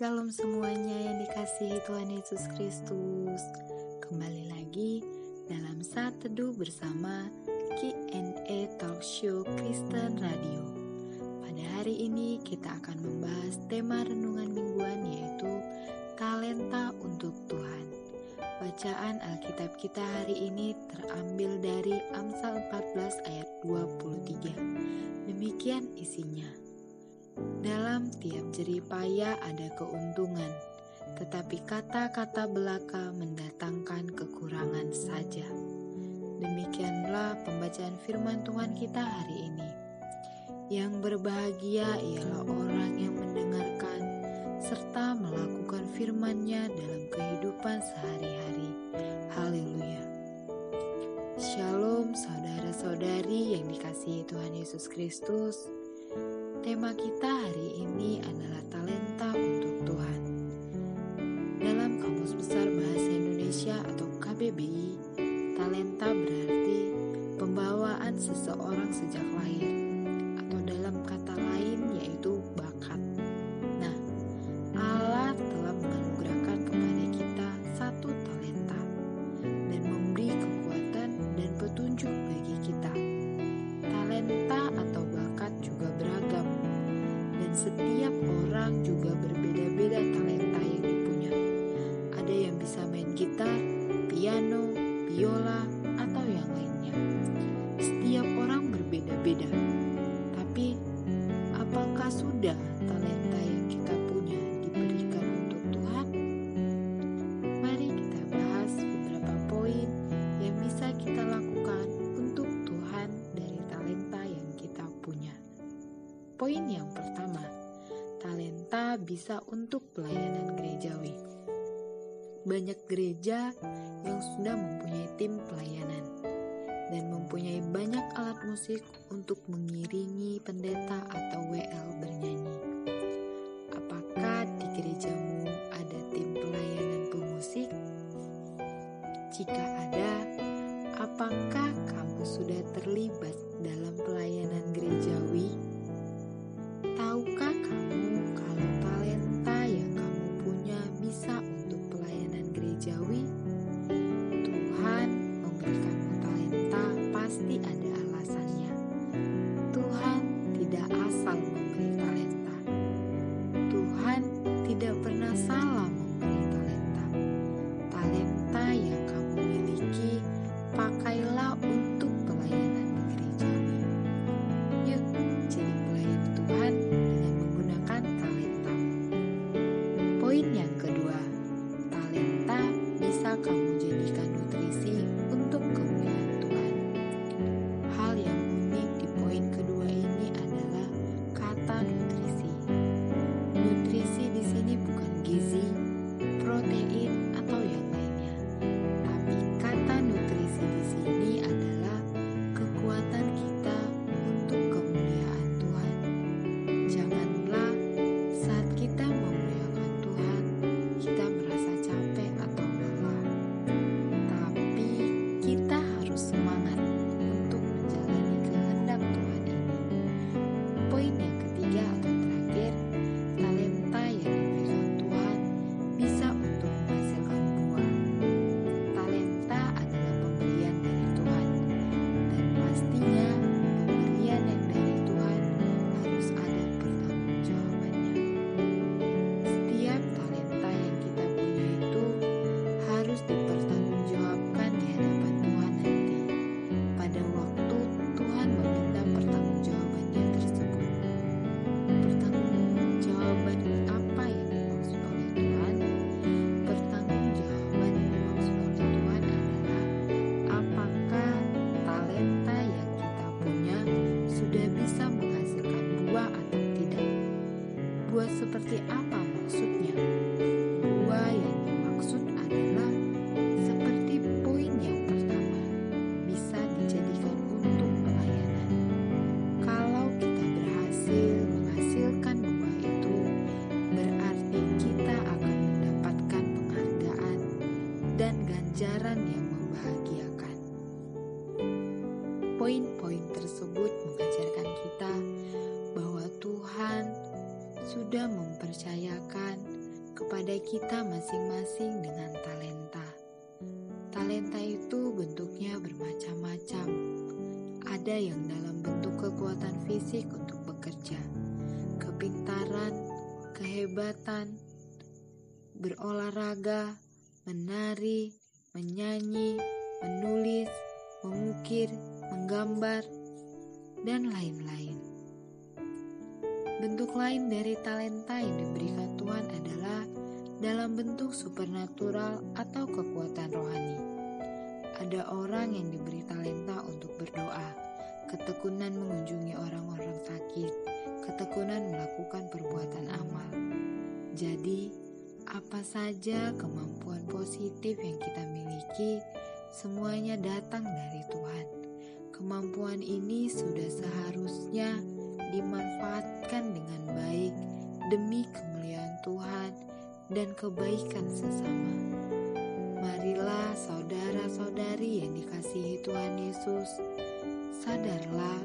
Shalom semuanya yang dikasihi Tuhan Yesus Kristus. Kembali lagi dalam saat teduh bersama Q&A Talk Show Kristen Radio. Pada hari ini kita akan membahas tema renungan mingguan yaitu talenta untuk Tuhan. Bacaan Alkitab kita hari ini terambil dari Amsal 14 ayat 23. Demikian isinya. Dalam tiap jerih payah ada keuntungan, tetapi kata-kata belaka mendatangkan kekurangan saja. Demikianlah pembacaan firman Tuhan kita hari ini. Yang berbahagia ialah orang yang mendengarkan serta melakukan firman-Nya dalam kehidupan sehari-hari. Haleluya. Shalom saudara-saudari yang dikasihi Tuhan Yesus Kristus. Tema kita hari ini adalah talenta untuk Tuhan. Dalam Kamus Besar Bahasa Indonesia atau KBBI, talenta berarti pembawaan seseorang sejak juga berbeda-beda talenta yang dipunya. Ada yang bisa main gitar, piano, biola, atau yang lainnya. Setiap orang berbeda-beda. Tapi apakah sudah talenta yang kita punya diberikan untuk Tuhan? Mari kita bahas beberapa poin yang bisa kita lakukan untuk Tuhan dari talenta yang kita punya. Poin yang pertama, bisa untuk pelayanan gerejawi. Banyak gereja yang sudah mempunyai tim pelayanan dan mempunyai banyak alat musik untuk mengiringi pendeta atau WL bernyanyi. Apakah di gerejamu ada tim pelayanan pemusik? Jika ada, apakah kamu sudah terlibat dalam pelayanan gerejawi? Gerejawi? Tuhan memberikanmu talenta pasti ada alasannya. Tuhan tidak asal memberi talenta. Tuhan tidak pernah salah memberi talenta. Talenta yang kamu miliki, pakailah untuk pelayanan di gerejawi. Yuk, jadi pelayan Tuhan dengan menggunakan talenta. Poin yang Buah seperti apa maksudnya? Buah yang dimaksud adalah seperti poin yang pertama, bisa dijadikan untuk pelayanan. Kalau kita berhasil menghasilkan buah itu, berarti kita akan mendapatkan penghargaan dan ganjaran yang membahagiakan. Poin-poin tersebut mengajarkan kita bahwa Tuhan sudah mempercayakan kepada kita masing-masing dengan talenta. Talenta itu bentuknya bermacam-macam. Ada yang dalam bentuk kekuatan fisik untuk bekerja, kepintaran, kehebatan, berolahraga, menari, menyanyi, menulis, mengukir, menggambar, dan lain-lain. Bentuk lain dari talenta yang diberikan Tuhan adalah dalam bentuk supernatural atau kekuatan rohani. Ada orang yang diberi talenta untuk berdoa, ketekunan mengunjungi orang-orang sakit, ketekunan melakukan perbuatan amal. Jadi, apa saja kemampuan positif yang kita miliki, semuanya datang dari Tuhan. Kemampuan ini sudah seharusnya dimanfaatkan dengan baik demi kemuliaan Tuhan dan kebaikan sesama. Marilah saudara-saudari yang dikasihi Tuhan Yesus, sadarlah